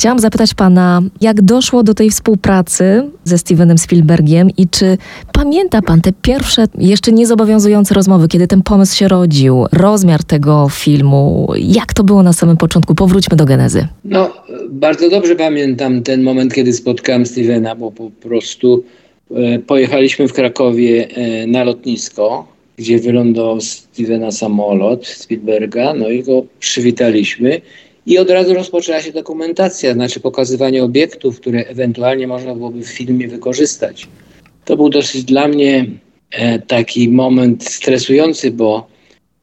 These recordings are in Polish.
Chciałam zapytać pana, jak doszło do tej współpracy ze Stevenem Spielbergiem i czy pamięta pan te pierwsze, jeszcze niezobowiązujące rozmowy, kiedy ten pomysł się rodził, rozmiar tego filmu, jak to było na samym początku? Powróćmy do genezy. No, bardzo dobrze pamiętam ten moment, kiedy spotkałem Stevena, bo po prostu e, pojechaliśmy w Krakowie e, na lotnisko, gdzie wylądował Stevena samolot Spielberga, no i go przywitaliśmy. I od razu rozpoczęła się dokumentacja, znaczy pokazywanie obiektów, które ewentualnie można byłoby w filmie wykorzystać. To był dosyć dla mnie e, taki moment stresujący, bo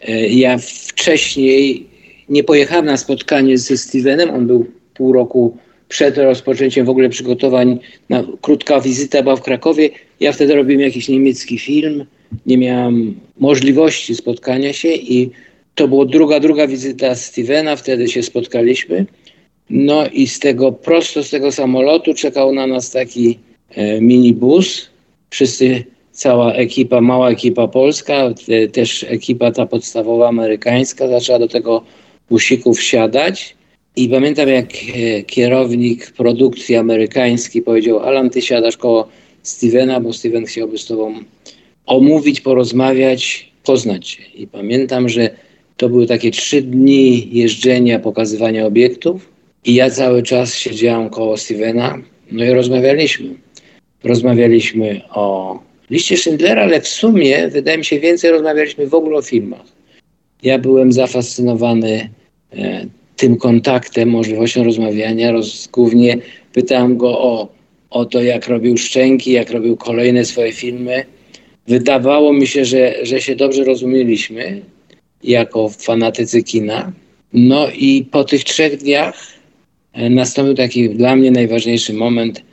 e, ja wcześniej nie pojechałem na spotkanie ze Stevenem. On był pół roku przed rozpoczęciem w ogóle przygotowań. Na, krótka wizyta była w Krakowie. Ja wtedy robiłem jakiś niemiecki film. Nie miałem możliwości spotkania się i to była druga, druga wizyta Stevena, wtedy się spotkaliśmy. No i z tego, prosto z tego samolotu czekał na nas taki e, minibus. Wszyscy, cała ekipa, mała ekipa polska, te, też ekipa ta podstawowa amerykańska zaczęła do tego busiku wsiadać. I pamiętam, jak e, kierownik produkcji amerykańskiej powiedział: Alan, ty siadasz koło Stevena, bo Steven chciałby z tobą omówić, porozmawiać, poznać się. I pamiętam, że to były takie trzy dni jeżdżenia, pokazywania obiektów i ja cały czas siedziałem koło Stevena, no i rozmawialiśmy. Rozmawialiśmy o liście Schindlera, ale w sumie wydaje mi się więcej rozmawialiśmy w ogóle o filmach. Ja byłem zafascynowany e, tym kontaktem, możliwością rozmawiania. Roz, głównie pytałem go o, o to, jak robił Szczęki, jak robił kolejne swoje filmy. Wydawało mi się, że, że się dobrze rozumieliśmy jako fanatycy kina. No i po tych trzech dniach e, nastąpił taki dla mnie najważniejszy moment.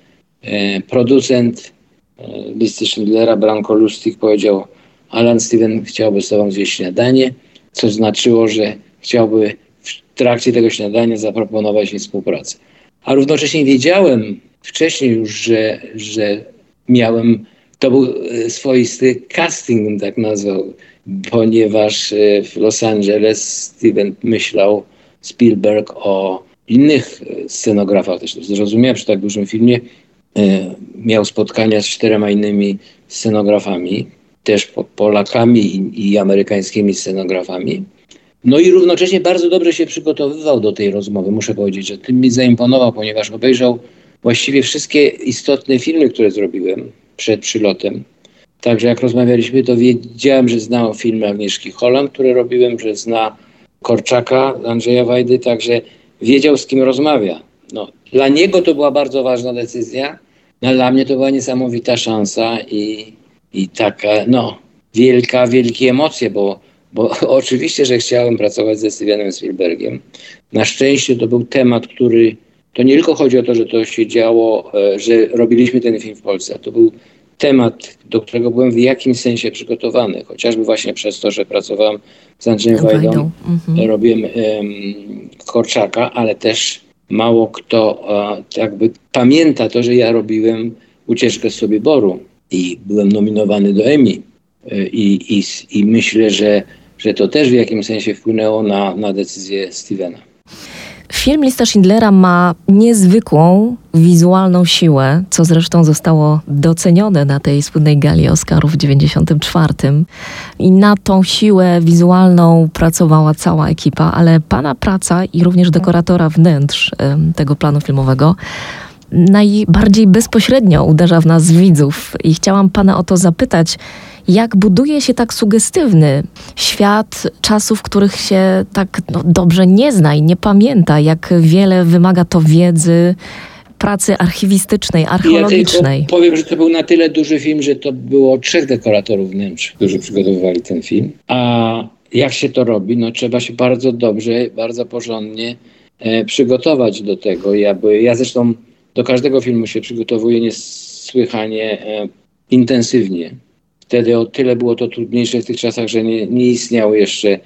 E, producent e, listy Schindlera, Branko Lustig powiedział Alan Steven chciałby z tobą zjeść śniadanie, co znaczyło, że chciałby w trakcie tego śniadania zaproponować mi współpracę. A równocześnie wiedziałem wcześniej już, że, że miałem, to był swoisty casting, tak nazwał, ponieważ e, w Los Angeles Steven myślał Spielberg o innych e, scenografach. Też zrozumiałem, że tak dużym filmie e, miał spotkania z czterema innymi scenografami, też Polakami i, i amerykańskimi scenografami. No i równocześnie bardzo dobrze się przygotowywał do tej rozmowy. Muszę powiedzieć, że tym mi zaimponował, ponieważ obejrzał właściwie wszystkie istotne filmy, które zrobiłem przed przylotem. Także jak rozmawialiśmy, to wiedziałem, że zna filmy Agnieszki Holland, które robiłem, że zna Korczaka, Andrzeja Wajdy, także wiedział, z kim rozmawia. No, dla niego to była bardzo ważna decyzja, no, dla mnie to była niesamowita szansa i, i taka, no, wielka, wielkie emocje, bo, bo oczywiście, że chciałem pracować ze Stevenem Spielbergiem. Na szczęście to był temat, który, to nie tylko chodzi o to, że to się działo, e, że robiliśmy ten film w Polsce, to był temat, do którego byłem w jakimś sensie przygotowany, chociażby właśnie przez to, że pracowałem z Andrzejem Wajdą, mhm. robiłem um, Korczaka, ale też mało kto uh, jakby pamięta to, że ja robiłem ucieczkę z Sobieboru i byłem nominowany do Emmy. Y, I, i, i myślę, że, że to też w jakimś sensie wpłynęło na, na decyzję Stevena. Film Lista Schindlera ma niezwykłą wizualną siłę, co zresztą zostało docenione na tej słynnej gali Oscarów w 94. I na tą siłę wizualną pracowała cała ekipa, ale pana praca i również dekoratora wnętrz tego planu filmowego najbardziej bezpośrednio uderza w nas widzów. I chciałam pana o to zapytać, jak buduje się tak sugestywny świat czasów, których się tak no, dobrze nie zna i nie pamięta, jak wiele wymaga to wiedzy, pracy archiwistycznej, archeologicznej. Ja powiem, że to był na tyle duży film, że to było trzech dekoratorów wnętrz, którzy przygotowywali ten film. A jak się to robi? No trzeba się bardzo dobrze, bardzo porządnie e, przygotować do tego. Ja, by, ja zresztą do każdego filmu się przygotowuję niesłychanie e, intensywnie. Wtedy o tyle było to trudniejsze w tych czasach, że nie, nie istniały jeszcze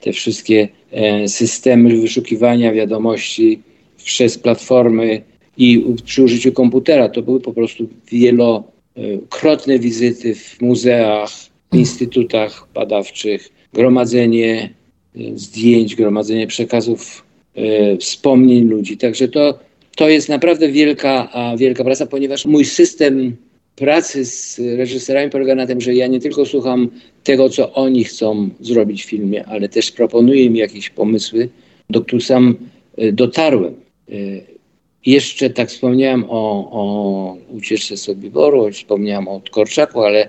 te wszystkie e, systemy wyszukiwania wiadomości przez platformy i przy użyciu komputera. To były po prostu wielokrotne wizyty w muzeach, instytutach badawczych, gromadzenie e, zdjęć, gromadzenie przekazów, wspomnień ludzi. Także to to jest naprawdę wielka, wielka praca, ponieważ mój system pracy z reżyserami polega na tym, że ja nie tylko słucham tego, co oni chcą zrobić w filmie, ale też proponuję im jakieś pomysły, do których sam e, dotarłem. E, jeszcze tak wspomniałem o, o ucieczce Sobiboru, wspomniałem o Korczaku, ale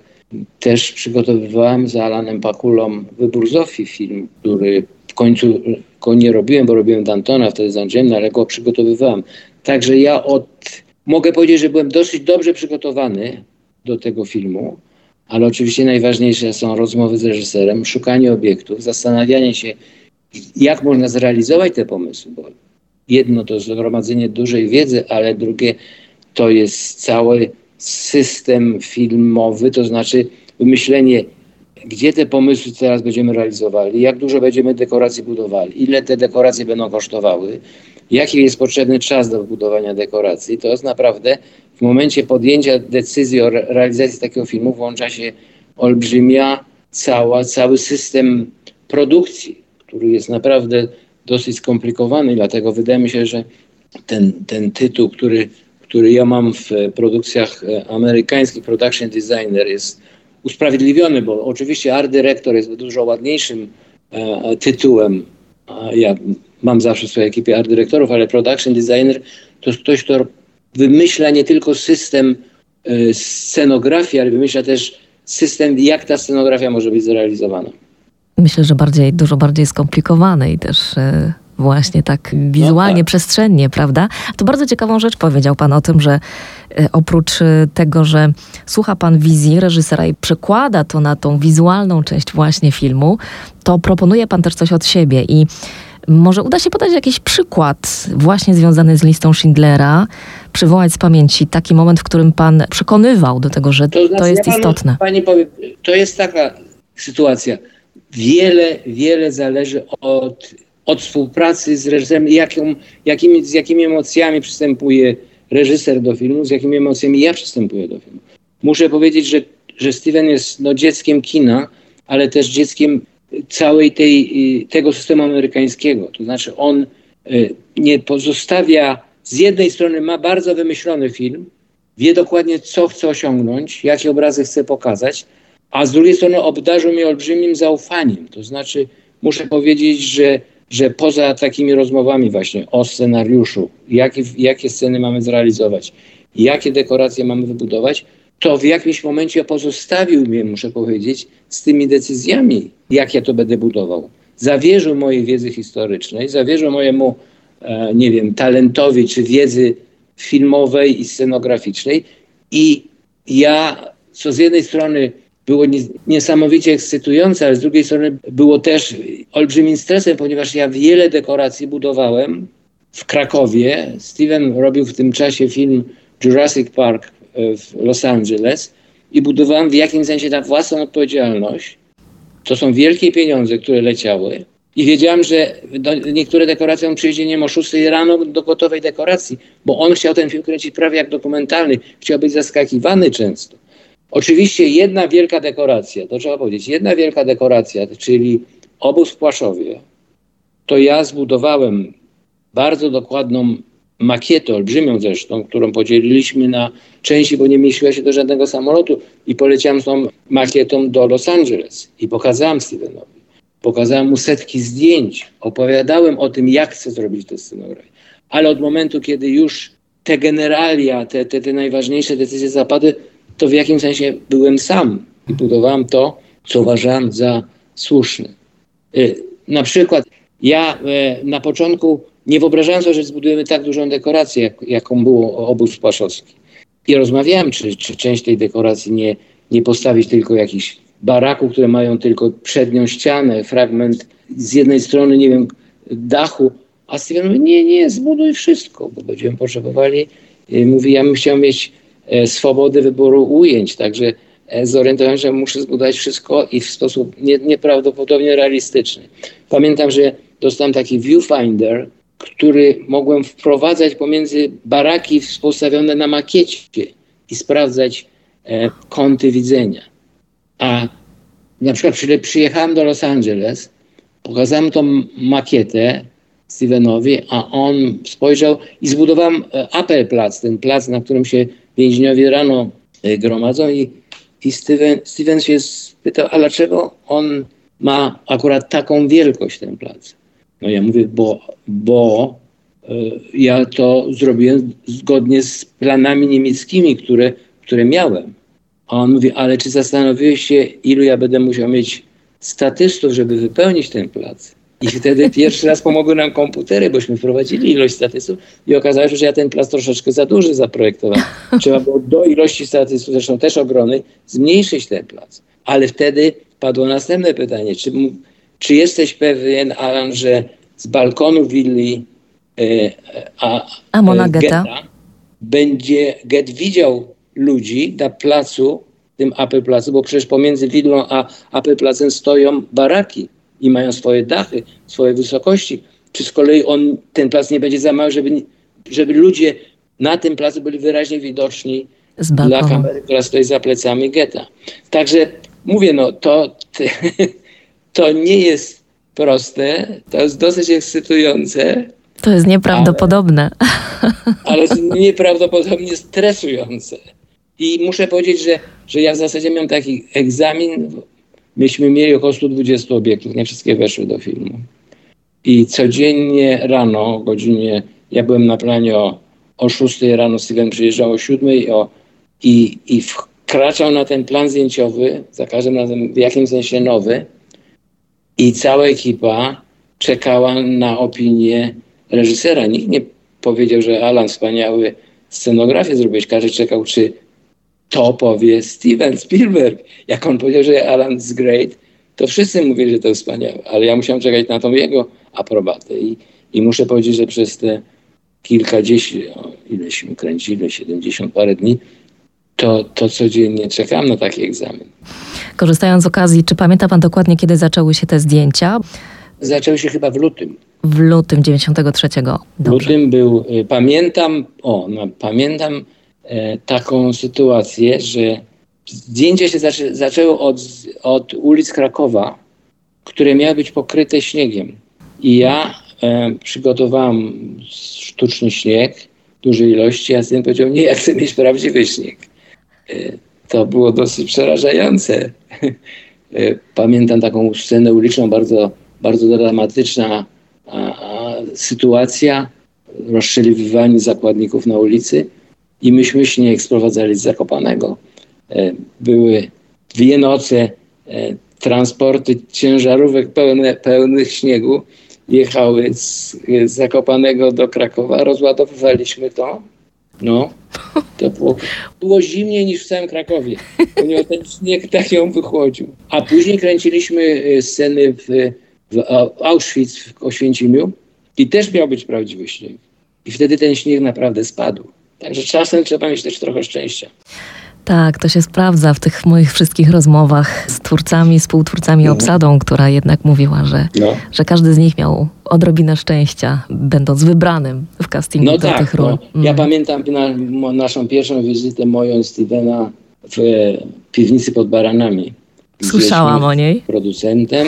też przygotowywałem za Alanem Pakulą Wybór Zofii, film, który w końcu go nie robiłem, bo robiłem Dantona wtedy z Andrzejem, no ale go przygotowywałem. Także ja od, mogę powiedzieć, że byłem dosyć dobrze przygotowany do tego filmu, ale oczywiście najważniejsze są rozmowy z reżyserem, szukanie obiektów, zastanawianie się, jak można zrealizować te pomysły, bo jedno to zgromadzenie dużej wiedzy, ale drugie to jest cały system filmowy, to znaczy wymyślenie, gdzie te pomysły teraz będziemy realizowali, jak dużo będziemy dekoracji budowali, ile te dekoracje będą kosztowały, jaki jest potrzebny czas do wybudowania dekoracji. To jest naprawdę w momencie podjęcia decyzji o realizacji takiego filmu włącza się olbrzymia cała, cały system produkcji, który jest naprawdę dosyć skomplikowany, dlatego wydaje mi się, że ten, ten tytuł, który, który ja mam w produkcjach e, amerykańskich, production designer jest usprawiedliwiony, bo oczywiście art dyrektor jest dużo ładniejszym e, tytułem. Ja mam zawsze w swojej ekipie art dyrektorów, ale production designer to jest ktoś, kto wymyśla nie tylko system e, scenografii, ale wymyśla też system, jak ta scenografia może być zrealizowana. Myślę, że bardziej, dużo bardziej skomplikowane i też e, właśnie tak wizualnie, no tak. przestrzennie, prawda? To bardzo ciekawą rzecz powiedział Pan o tym, że e, oprócz tego, że słucha Pan wizji reżysera i przekłada to na tą wizualną część właśnie filmu, to proponuje Pan też coś od siebie i może uda się podać jakiś przykład właśnie związany z listą Schindlera, przywołać z pamięci taki moment, w którym pan przekonywał do tego, że to, znaczy, to jest ja istotne. Pani powie, to jest taka sytuacja. Wiele, wiele zależy od, od współpracy z reżyserem, jaką, jakimi, z jakimi emocjami przystępuje reżyser do filmu, z jakimi emocjami ja przystępuję do filmu. Muszę powiedzieć, że, że Steven jest no, dzieckiem kina, ale też dzieckiem całej tej, y, tego systemu amerykańskiego. To znaczy on y, nie pozostawia, z jednej strony ma bardzo wymyślony film, wie dokładnie co chce osiągnąć, jakie obrazy chce pokazać, a z drugiej strony obdarzył mnie olbrzymim zaufaniem. To znaczy muszę powiedzieć, że, że poza takimi rozmowami właśnie o scenariuszu, jakie, jakie sceny mamy zrealizować, jakie dekoracje mamy wybudować, to w jakimś momencie pozostawił mnie, muszę powiedzieć, z tymi decyzjami, jak ja to będę budował. Zawierzył mojej wiedzy historycznej, zawierzył mojemu, e, nie wiem, talentowi czy wiedzy filmowej i scenograficznej. I ja, co z jednej strony było niesamowicie ekscytujące, ale z drugiej strony było też olbrzymim stresem, ponieważ ja wiele dekoracji budowałem w Krakowie. Steven robił w tym czasie film Jurassic Park w Los Angeles i budowałem w jakimś sensie na własną odpowiedzialność. To są wielkie pieniądze, które leciały. I wiedziałem, że niektóre dekoracje on przyjdzie nie o 6 rano do gotowej dekoracji, bo on chciał ten film kręcić prawie jak dokumentalny. Chciał być zaskakiwany często. Oczywiście jedna wielka dekoracja, to trzeba powiedzieć, jedna wielka dekoracja, czyli obóz w Płaszowie, to ja zbudowałem bardzo dokładną makietę, olbrzymią zresztą, którą podzieliliśmy na części, bo nie mieściła się do żadnego samolotu i poleciałem z tą makietą do Los Angeles i pokazałem Stevenowi. Pokazałem mu setki zdjęć, opowiadałem o tym, jak chcę zrobić tę scenografię. Ale od momentu, kiedy już te generalia, te, te, te najważniejsze decyzje zapadły, to w jakimś sensie byłem sam i budowałem to, co uważałem za słuszne. Y, na przykład ja e, na początku nie wyobrażałem sobie, że zbudujemy tak dużą dekorację, jak, jaką było obóz płaszowski. I rozmawiałem, czy, czy część tej dekoracji nie, nie postawić tylko jakichś baraków, które mają tylko przednią ścianę, fragment z jednej strony, nie wiem, dachu, a Steven mówi, nie, nie, zbuduj wszystko, bo będziemy potrzebowali, y, mówi, ja bym chciał mieć e, swobodę wyboru ujęć, także e, zorientowałem się, że muszę zbudować wszystko i w sposób nie, nieprawdopodobnie realistyczny. Pamiętam, że dostałem taki viewfinder, który mogłem wprowadzać pomiędzy baraki postawione na makiecie i sprawdzać e, kąty widzenia. A na przykład przy, przyjechałem do Los Angeles, pokazałem tą makietę Stevenowi, a on spojrzał i zbudowałem Apple Plac, ten plac, na którym się więźniowie rano gromadzą i, i Steven, Steven się spytał, a dlaczego on ma akurat taką wielkość ten plac? No ja mówię, bo, bo ja to zrobiłem zgodnie z planami niemieckimi, które, które miałem. A on mówi, ale czy zastanowiłeś się, ilu ja będę musiał mieć statystów, żeby wypełnić ten plac? I wtedy pierwszy raz pomogły nam komputery, bośmy wprowadzili ilość statystów i okazało się, że ja ten plac troszeczkę za duży zaprojektowałem. Trzeba było do ilości statystów, zresztą też ogromnej, zmniejszyć ten plac. Ale wtedy padło następne pytanie, czy, czy jesteś pewien, Alan, że z balkonu willi e, a, Amona e, Geta będzie Get widział ludzi na placu, tym Apple Placu, bo przecież pomiędzy Widłą a Apple Placem stoją baraki i mają swoje dachy, swoje wysokości. Czy z kolei on, ten plac nie będzie za mały, żeby, żeby ludzie na tym placu byli wyraźnie widoczni dla kamery, która stoi za plecami getta. Także mówię, no to, to nie jest proste, to jest dosyć ekscytujące. To jest nieprawdopodobne. Ale, ale nieprawdopodobnie stresujące. I muszę powiedzieć, że, że ja w zasadzie miałem taki egzamin. Myśmy mieli około 120 obiektów, nie wszystkie weszły do filmu. I codziennie rano o godzinie, ja byłem na planie o, o 6 rano, Steven przyjeżdżał o 7 o, i, i wkraczał na ten plan zdjęciowy, za każdym razem w jakimś sensie nowy. I cała ekipa czekała na opinię reżysera. Nikt nie powiedział, że Alan wspaniały scenografię zrobić. Każdy czekał, czy to powie Steven Spielberg. Jak on powiedział, że Alan is great, to wszyscy mówili, że to wspaniałe, ale ja musiałem czekać na tą jego aprobatę i, i muszę powiedzieć, że przez te kilkadziesiąt, o, ileśmy kręcili, 70 parę dni, to, to codziennie czekam na taki egzamin. Korzystając z okazji, czy pamięta pan dokładnie, kiedy zaczęły się te zdjęcia? Zaczęły się chyba w lutym. W lutym 93. Dobrze. W lutym był, y, pamiętam, o, no, pamiętam taką sytuację, że zdjęcia się zaczę, od, od ulic Krakowa, które miały być pokryte śniegiem. I ja e, przygotowałam sztuczny śnieg w dużej ilości, a syn powiedział, nie, ja chcę mieć prawdziwy śnieg. E, to było dosyć przerażające. E, pamiętam taką scenę uliczną, bardzo, bardzo dramatyczna a, a, sytuacja, rozstrzeliwywanie zakładników na ulicy i myśmy śnieg sprowadzali z Zakopanego. E, były dwie noce, e, transporty ciężarówek pełne, pełnych śniegu jechały z, z Zakopanego do Krakowa, rozładowywaliśmy to. No, to było, było zimniej niż w całym Krakowie, ponieważ ten śnieg tak ją wychłodził. A później kręciliśmy e, sceny w, w Auschwitz w Oświęcimiu i też miał być prawdziwy śnieg. I wtedy ten śnieg naprawdę spadł. Także czasem trzeba mieć też trochę szczęścia. Tak, to się sprawdza w tych moich wszystkich rozmowach z twórcami, współtwórcami, mhm. obsadą, która jednak mówiła, że, no. że każdy z nich miał odrobinę szczęścia, będąc wybranym w castingu no do tak, tych ról. No. Ja mm. pamiętam na, naszą pierwszą wizytę moją Stevena w piwnicy pod Baranami. Słyszałam o niej. Producentem,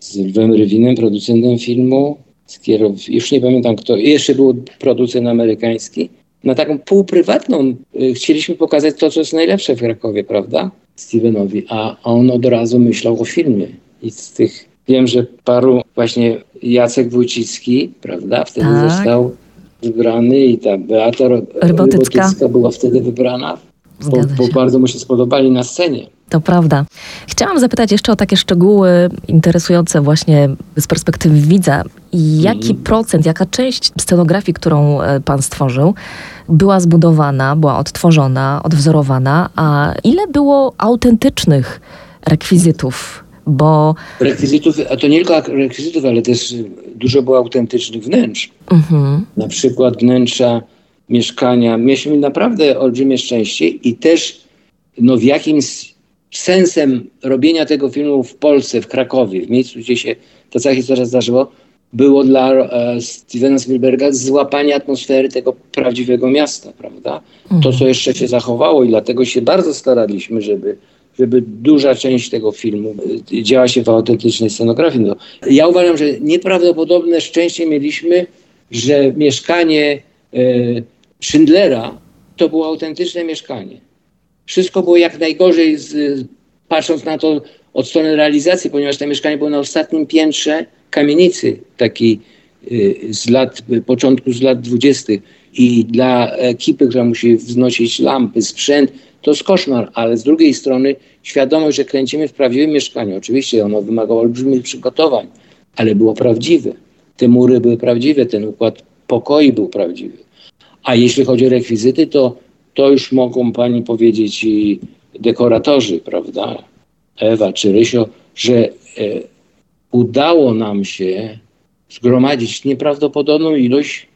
z Lwem Rywinem, producentem filmu, kierow... już nie pamiętam kto, jeszcze był producent amerykański na taką półprywatną y, chcieliśmy pokazać to, co jest najlepsze w Krakowie, prawda? Stevenowi, a on od razu myślał o filmie. I z tych wiem, że paru właśnie Jacek Wójcicki, prawda, wtedy tak. został wybrany i ta Beata Rybotycka, Rybotycka była wtedy wybrana, bo, bo bardzo mu się spodobali na scenie. To prawda. Chciałam zapytać jeszcze o takie szczegóły interesujące właśnie z perspektywy widza. Jaki mm. procent, jaka część scenografii, którą e, pan stworzył, była zbudowana, była odtworzona, odwzorowana, a ile było autentycznych rekwizytów? Bo... Rekwizytów, a to nie tylko rekwizytów, ale też dużo było autentycznych wnętrz. Mhm. Na przykład wnętrza mieszkania. Mieliśmy naprawdę olbrzymie szczęście i też no, w jakimś sensem robienia tego filmu w Polsce, w Krakowie, w miejscu, gdzie się ta cała historia zdarzyła, było dla e, Stevena Spielberga złapanie atmosfery tego prawdziwego miasta, prawda? Mhm. To, co jeszcze się zachowało i dlatego się bardzo staraliśmy, żeby żeby duża część tego filmu y, działa się w autentycznej scenografii. No, ja uważam, że nieprawdopodobne szczęście mieliśmy, że mieszkanie e, Schindlera to było autentyczne mieszkanie. Wszystko było jak najgorzej, z, patrząc na to od strony realizacji, ponieważ to mieszkanie było na ostatnim piętrze kamienicy takiej y, z lat, początku z lat dwudziestych i dla ekipy, która musi wznosić lampy, sprzęt, to jest koszmar, ale z drugiej strony świadomość, że kręcimy w prawdziwym mieszkaniu. Oczywiście ono wymagało olbrzymich przygotowań, ale było prawdziwe. Te mury były prawdziwe, ten układ pokoi był prawdziwy. A jeśli chodzi o rekwizyty, to, to już mogą pani powiedzieć i dekoratorzy, prawda? Ewa czy Rysio, że e, udało nam się zgromadzić nieprawdopodobną ilość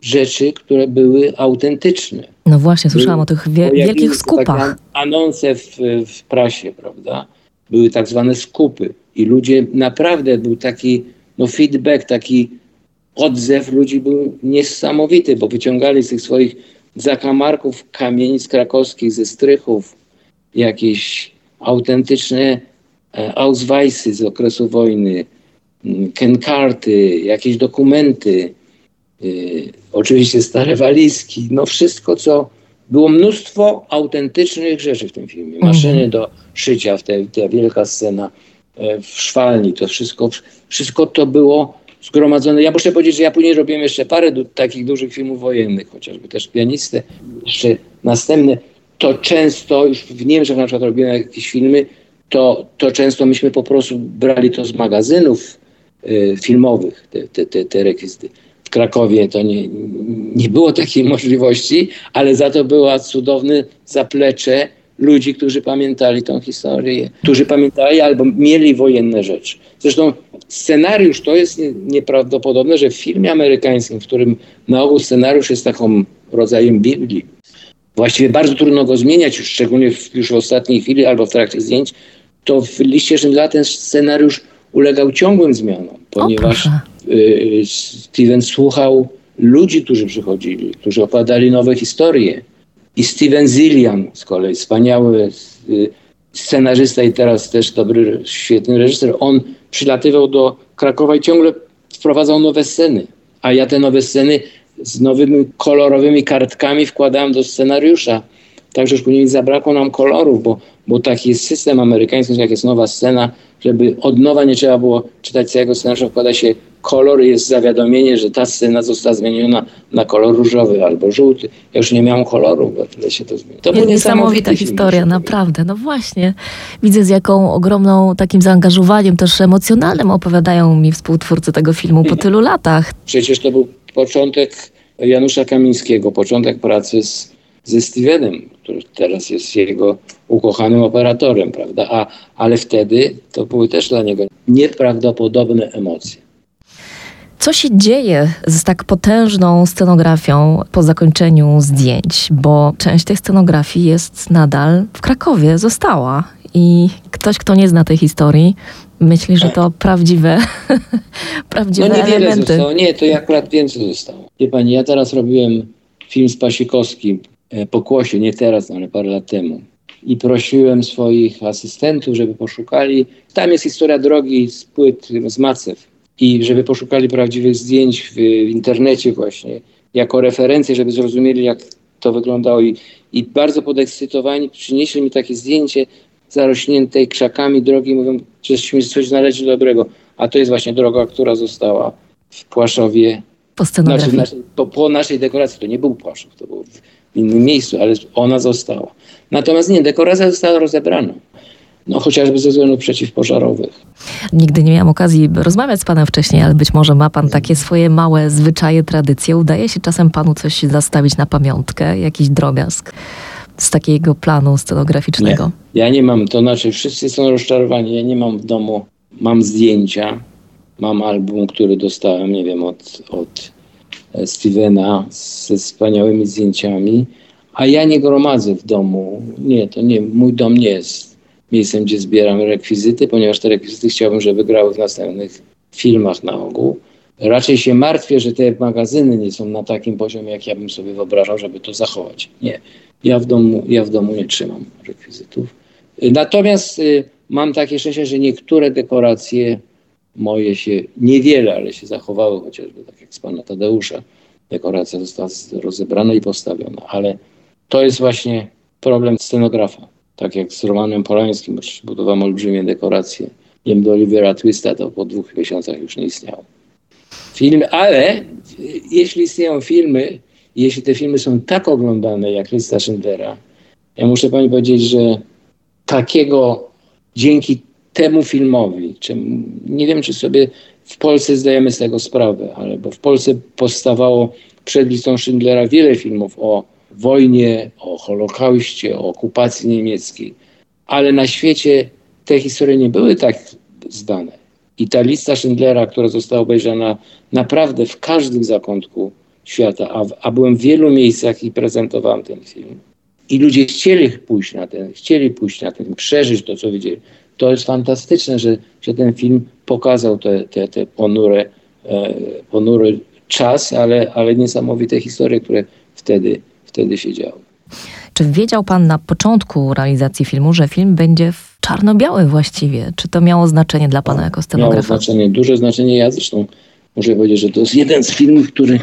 rzeczy, które były autentyczne. No właśnie, słyszałam o tych wie wielkich skupach. Anonce w, w prasie, prawda? Były tak zwane skupy i ludzie, naprawdę był taki no feedback, taki odzew ludzi był niesamowity, bo wyciągali z tych swoich zakamarków kamienic krakowskich, ze strychów, jakieś autentyczne e, Ausweisy z okresu wojny, mm, kenkarty, jakieś dokumenty, Y, oczywiście stare walizki, no wszystko, co było mnóstwo autentycznych rzeczy w tym filmie. Mhm. Maszyny do szycia, w te, ta wielka scena e, w szwalni, to wszystko, wszystko to było zgromadzone. Ja muszę powiedzieć, że ja później robiłem jeszcze parę du takich dużych filmów wojennych, chociażby też pianistę, jeszcze następne. To często, już w Niemczech na przykład robiłem jakieś filmy, to, to często myśmy po prostu brali to z magazynów y, filmowych, te, te, te, te rekwizyty. Krakowie to nie, nie było takiej możliwości, ale za to była cudowne zaplecze ludzi, którzy pamiętali tą historię, którzy pamiętali albo mieli wojenne rzeczy. Zresztą scenariusz to jest nieprawdopodobne, że w filmie amerykańskim, w którym na ogół scenariusz jest taką rodzajem Biblii, właściwie bardzo trudno go zmieniać, już szczególnie w, już w ostatniej chwili albo w trakcie zdjęć, to w liście Schindlera ten scenariusz ulegał ciągłym zmianom, ponieważ y, Steven słuchał ludzi, którzy przychodzili, którzy opowiadali nowe historie. I Steven Zillian z kolei, wspaniały y, scenarzysta i teraz też dobry, świetny reżyser, on przylatywał do Krakowa i ciągle wprowadzał nowe sceny. A ja te nowe sceny z nowymi kolorowymi kartkami wkładałem do scenariusza. Także już później zabrakło nam kolorów, bo, bo taki jest system amerykański, jak jest nowa scena, żeby od nowa nie trzeba było czytać całego scenariusza, wkłada się kolor, jest zawiadomienie, że ta scena została zmieniona na kolor różowy albo żółty. Ja już nie miałam koloru, bo tyle się to zmieniło. To był niesamowita historia, naprawdę. No właśnie. Widzę z jaką ogromną takim zaangażowaniem, też emocjonalnym opowiadają mi współtwórcy tego filmu po tylu latach. Przecież to był początek Janusza Kamińskiego, początek pracy z ze Stevenem, który teraz jest jego ukochanym operatorem, prawda? A, ale wtedy to były też dla niego nieprawdopodobne emocje. Co się dzieje z tak potężną scenografią po zakończeniu zdjęć? Bo część tej scenografii jest nadal w Krakowie, została. I ktoś, kto nie zna tej historii, myśli, że to prawdziwe, prawdziwe no niewiele elementy. Zostało. Nie, to akurat więcej zostało. Wie pani, ja teraz robiłem film z Pasikowskim pokłosie, nie teraz, ale parę lat temu. I prosiłem swoich asystentów, żeby poszukali. Tam jest historia drogi z płyt, z Macew. I żeby poszukali prawdziwych zdjęć w, w internecie, właśnie, jako referencję, żeby zrozumieli, jak to wyglądało. I, I bardzo podekscytowani przynieśli mi takie zdjęcie zarośniętej krzakami drogi. Mówią, żeśmy coś znaleźli dobrego. A to jest właśnie droga, która została w Płaszowie. Po scenografii. Znaczy, po, po naszej dekoracji. To nie był Płaszów, to był innym miejscu, ale ona została. Natomiast nie, dekoracja została rozebrana. No chociażby ze względów przeciwpożarowych. Nigdy nie miałam okazji rozmawiać z panem wcześniej, ale być może ma pan takie swoje małe zwyczaje, tradycje. Udaje się czasem panu coś zastawić na pamiątkę, jakiś drobiazg z takiego planu scenograficznego? Nie. Ja nie mam, to znaczy wszyscy są rozczarowani. Ja nie mam w domu, mam zdjęcia, mam album, który dostałem, nie wiem, od, od Stevena ze wspaniałymi zdjęciami, a ja nie gromadzę w domu. Nie, to nie, mój dom nie jest miejscem, gdzie zbieram rekwizyty, ponieważ te rekwizyty chciałbym, żeby grały w następnych filmach na ogół. Raczej się martwię, że te magazyny nie są na takim poziomie, jak ja bym sobie wyobrażał, żeby to zachować. Nie, ja w domu, ja w domu nie trzymam rekwizytów. Natomiast y, mam takie szczęście, że niektóre dekoracje moje się, niewiele, ale się zachowały, chociażby tak jak z pana Tadeusza, dekoracja została rozebrana i postawiona, ale to jest właśnie problem scenografa. Tak jak z Romanem Polańskim, budowałem olbrzymie dekoracje. Wiem, do Olivera Twista to po dwóch miesiącach już nie istniało. Film, ale jeśli istnieją filmy, jeśli te filmy są tak oglądane jak Lista Schindlera, ja muszę pani powiedzieć, że takiego dzięki temu filmowi, czy, nie wiem, czy sobie w Polsce zdajemy z tego sprawę, ale bo w Polsce powstawało przed listą Schindlera wiele filmów o wojnie, o Holokauście, o okupacji niemieckiej, ale na świecie te historie nie były tak zdane. I ta lista Schindlera, która została obejrzana naprawdę w każdym zakątku świata, a, a byłem w wielu miejscach i prezentowałem ten film. I ludzie chcieli pójść na ten, chcieli pójść na ten, przeżyć to, co widzieli. To jest fantastyczne, że, że ten film pokazał te, te, te ponure, e, ponury czas, ale, ale niesamowite historie, które wtedy, wtedy się działy. Czy wiedział Pan na początku realizacji filmu, że film będzie w czarno-biały właściwie? Czy to miało znaczenie dla Pana jako scenografa? Miało znaczenie, duże znaczenie. Ja zresztą muszę powiedzieć, że to jest jeden z filmów, który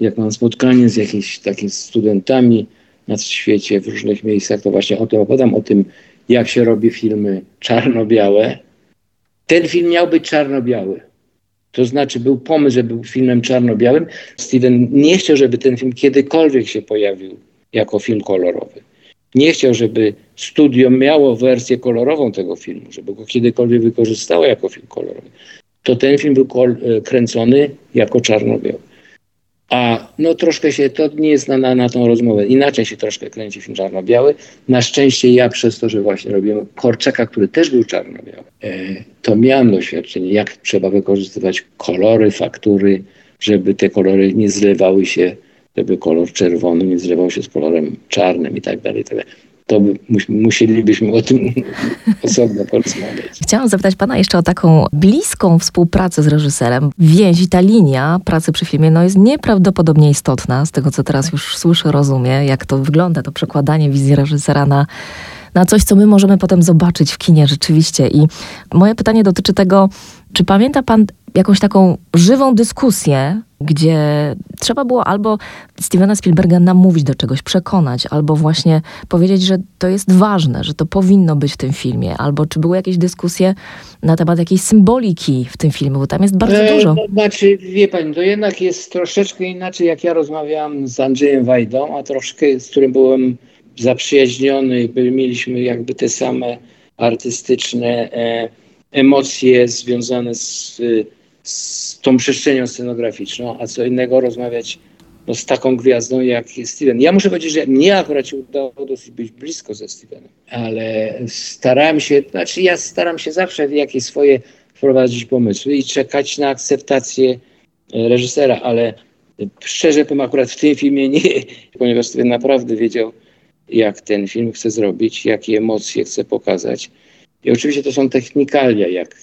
jak mam spotkanie z jakimiś takimi studentami na świecie, w różnych miejscach, to właśnie o tym opowiadam, o tym, jak się robi filmy czarno-białe. Ten film miał być czarno-biały. To znaczy był pomysł, żeby był filmem czarno-białym. Steven nie chciał, żeby ten film kiedykolwiek się pojawił jako film kolorowy. Nie chciał, żeby studio miało wersję kolorową tego filmu, żeby go kiedykolwiek wykorzystało jako film kolorowy. To ten film był kręcony jako czarno-biały. A no troszkę się, to nie jest na, na, na tą rozmowę, inaczej się troszkę kręci film czarno-biały. Na szczęście ja przez to, że właśnie robiłem Korczaka, który też był czarno-biały, e, to miałem doświadczenie, jak trzeba wykorzystywać kolory, faktury, żeby te kolory nie zlewały się, żeby kolor czerwony nie zlewał się z kolorem czarnym i tak dalej, tak to by, musielibyśmy o tym osobno porozmawiać. Chciałam zapytać pana jeszcze o taką bliską współpracę z reżyserem. Więź i ta linia pracy przy filmie no, jest nieprawdopodobnie istotna, z tego co teraz już słyszę, rozumiem, jak to wygląda, to przekładanie wizji reżysera na na coś, co my możemy potem zobaczyć w kinie rzeczywiście. I moje pytanie dotyczy tego, czy pamięta pan jakąś taką żywą dyskusję, gdzie trzeba było albo Stevena Spielberga namówić do czegoś, przekonać, albo właśnie powiedzieć, że to jest ważne, że to powinno być w tym filmie, albo czy były jakieś dyskusje na temat jakiejś symboliki w tym filmie, bo tam jest bardzo e, dużo. No, znaczy, wie pani, to jednak jest troszeczkę inaczej, jak ja rozmawiałam z Andrzejem Wajdą, a troszkę, z którym byłem zaprzyjaźniony, mieliśmy jakby te same artystyczne e, emocje związane z, z tą przestrzenią scenograficzną, a co innego rozmawiać no, z taką gwiazdą jak Steven. Ja muszę powiedzieć, że mnie akurat się udało dosyć być blisko ze Stevenem, ale starałem się, znaczy ja staram się zawsze w jakieś swoje wprowadzić pomysły i czekać na akceptację e, reżysera, ale szczerze powiem, akurat w tym filmie nie, ponieważ Steven naprawdę wiedział, jak ten film chce zrobić, jakie emocje chce pokazać. I oczywiście to są technikalia, jak,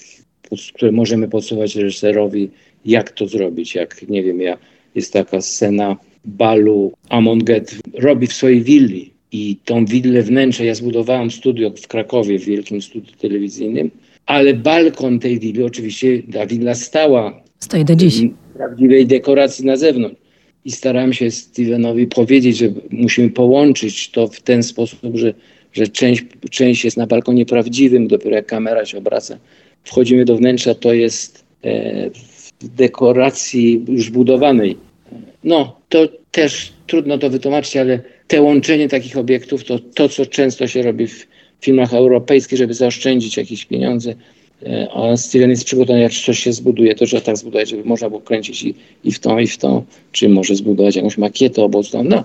które możemy podsuwać reżyserowi, jak to zrobić. Jak, nie wiem, ja, jest taka scena balu Amonget robi w swojej willi i tą willę wnętrze, ja zbudowałem studio w Krakowie, w wielkim studiu telewizyjnym, ale balkon tej willi, oczywiście ta willa stała. Stoi do dziś. Prawdziwej dekoracji na zewnątrz i starałem się Stevenowi powiedzieć, że musimy połączyć to w ten sposób, że, że część, część jest na balkonie prawdziwym, dopiero jak kamera się obraca, wchodzimy do wnętrza, to jest e, w dekoracji już budowanej. No, to też trudno to wytłumaczyć, ale te łączenie takich obiektów to to, co często się robi w filmach europejskich, żeby zaoszczędzić jakieś pieniądze, E, a Steven jest przygotowany, jak coś się zbuduje, to trzeba tak zbudować, żeby można było kręcić i, i w tą, i w tą, czy może zbudować jakąś makietę obocną. No,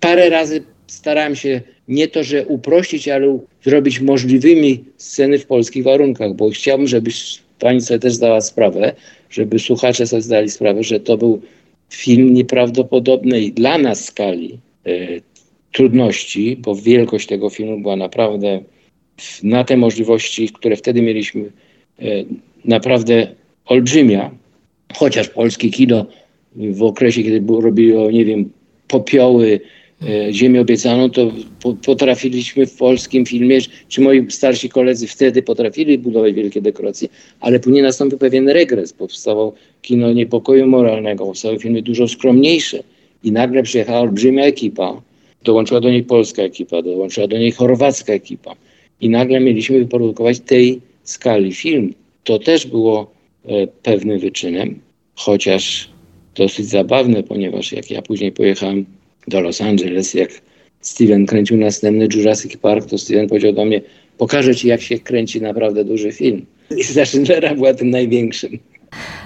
parę razy starałem się nie to, że uprościć, ale zrobić możliwymi sceny w polskich warunkach, bo chciałbym, żeby pani sobie też zdała sprawę, żeby słuchacze sobie zdali sprawę, że to był film nieprawdopodobnej dla nas skali e, trudności, bo wielkość tego filmu była naprawdę na te możliwości, które wtedy mieliśmy, e, naprawdę olbrzymia. Chociaż polskie kino w okresie, kiedy było, robiło, nie wiem, popioły, Ziemię Obiecaną, to potrafiliśmy w polskim filmie, czy moi starsi koledzy wtedy potrafili budować wielkie dekoracje, ale później nastąpił pewien regres. Powstało kino niepokoju moralnego, powstały filmy dużo skromniejsze i nagle przyjechała olbrzymia ekipa, dołączyła do niej polska ekipa, dołączyła do niej chorwacka ekipa i nagle mieliśmy wyprodukować tej skali film. To też było e, pewnym wyczynem, chociaż dosyć zabawne, ponieważ jak ja później pojechałem do Los Angeles, jak Steven kręcił następny Jurassic Park, to Steven powiedział do mnie, pokażę ci jak się kręci naprawdę duży film. Lista Schindlera była tym największym.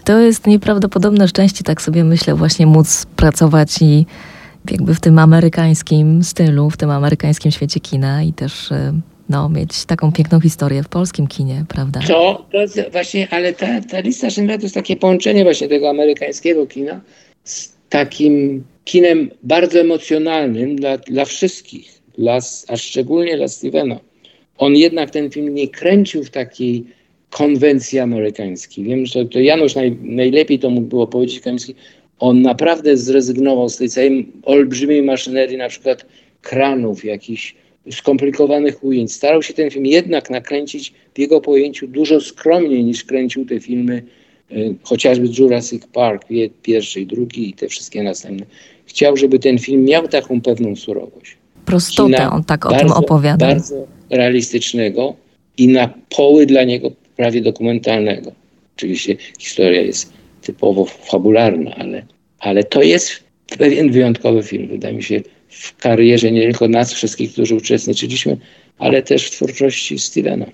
To jest nieprawdopodobne szczęście, tak sobie myślę, właśnie móc pracować i jakby w tym amerykańskim stylu, w tym amerykańskim świecie kina i też y, no, mieć taką piękną historię w polskim kinie, prawda? To, to właśnie, ale ta, ta lista Schindlera to jest takie połączenie właśnie tego amerykańskiego kina z takim kinem bardzo emocjonalnym dla, dla wszystkich, dla, a szczególnie dla Stevena. On jednak ten film nie kręcił w takiej konwencji amerykańskiej. Wiem, że to Janusz naj, najlepiej to mógł było powiedzieć Kamiński. On naprawdę zrezygnował z tej całej olbrzymiej maszynerii, na przykład kranów, jakichś skomplikowanych ujęć. Starał się ten film jednak nakręcić w jego pojęciu dużo skromniej niż kręcił te filmy, y, chociażby Jurassic Park, pierwszy i drugi i te wszystkie następne. Chciał, żeby ten film miał taką pewną surowość. Prostotę, Kina on tak o bardzo, tym opowiada. Bardzo realistycznego i na poły dla niego prawie dokumentalnego. Oczywiście historia jest typowo fabularna, ale, ale to jest pewien wyjątkowy film. Wydaje mi się, w karierze nie tylko nas wszystkich, którzy uczestniczyliśmy, ale też w twórczości Stevena.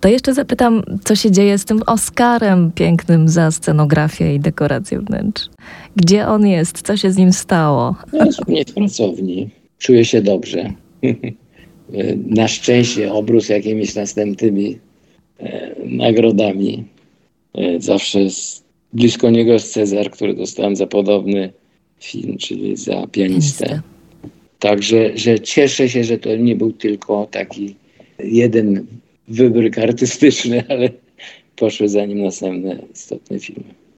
To jeszcze zapytam, co się dzieje z tym Oscarem pięknym za scenografię i dekorację wnętrz. Gdzie on jest? Co się z nim stało? Jest u mnie w pracowni. Czuję się dobrze. Na szczęście obróz jakimiś następnymi e, nagrodami. E, zawsze blisko niego jest Cezar, który dostałem za podobny film, czyli za pianistę. Także że cieszę się, że to nie był tylko taki jeden wybryk artystyczny, ale poszły za nim następne istotne filmy.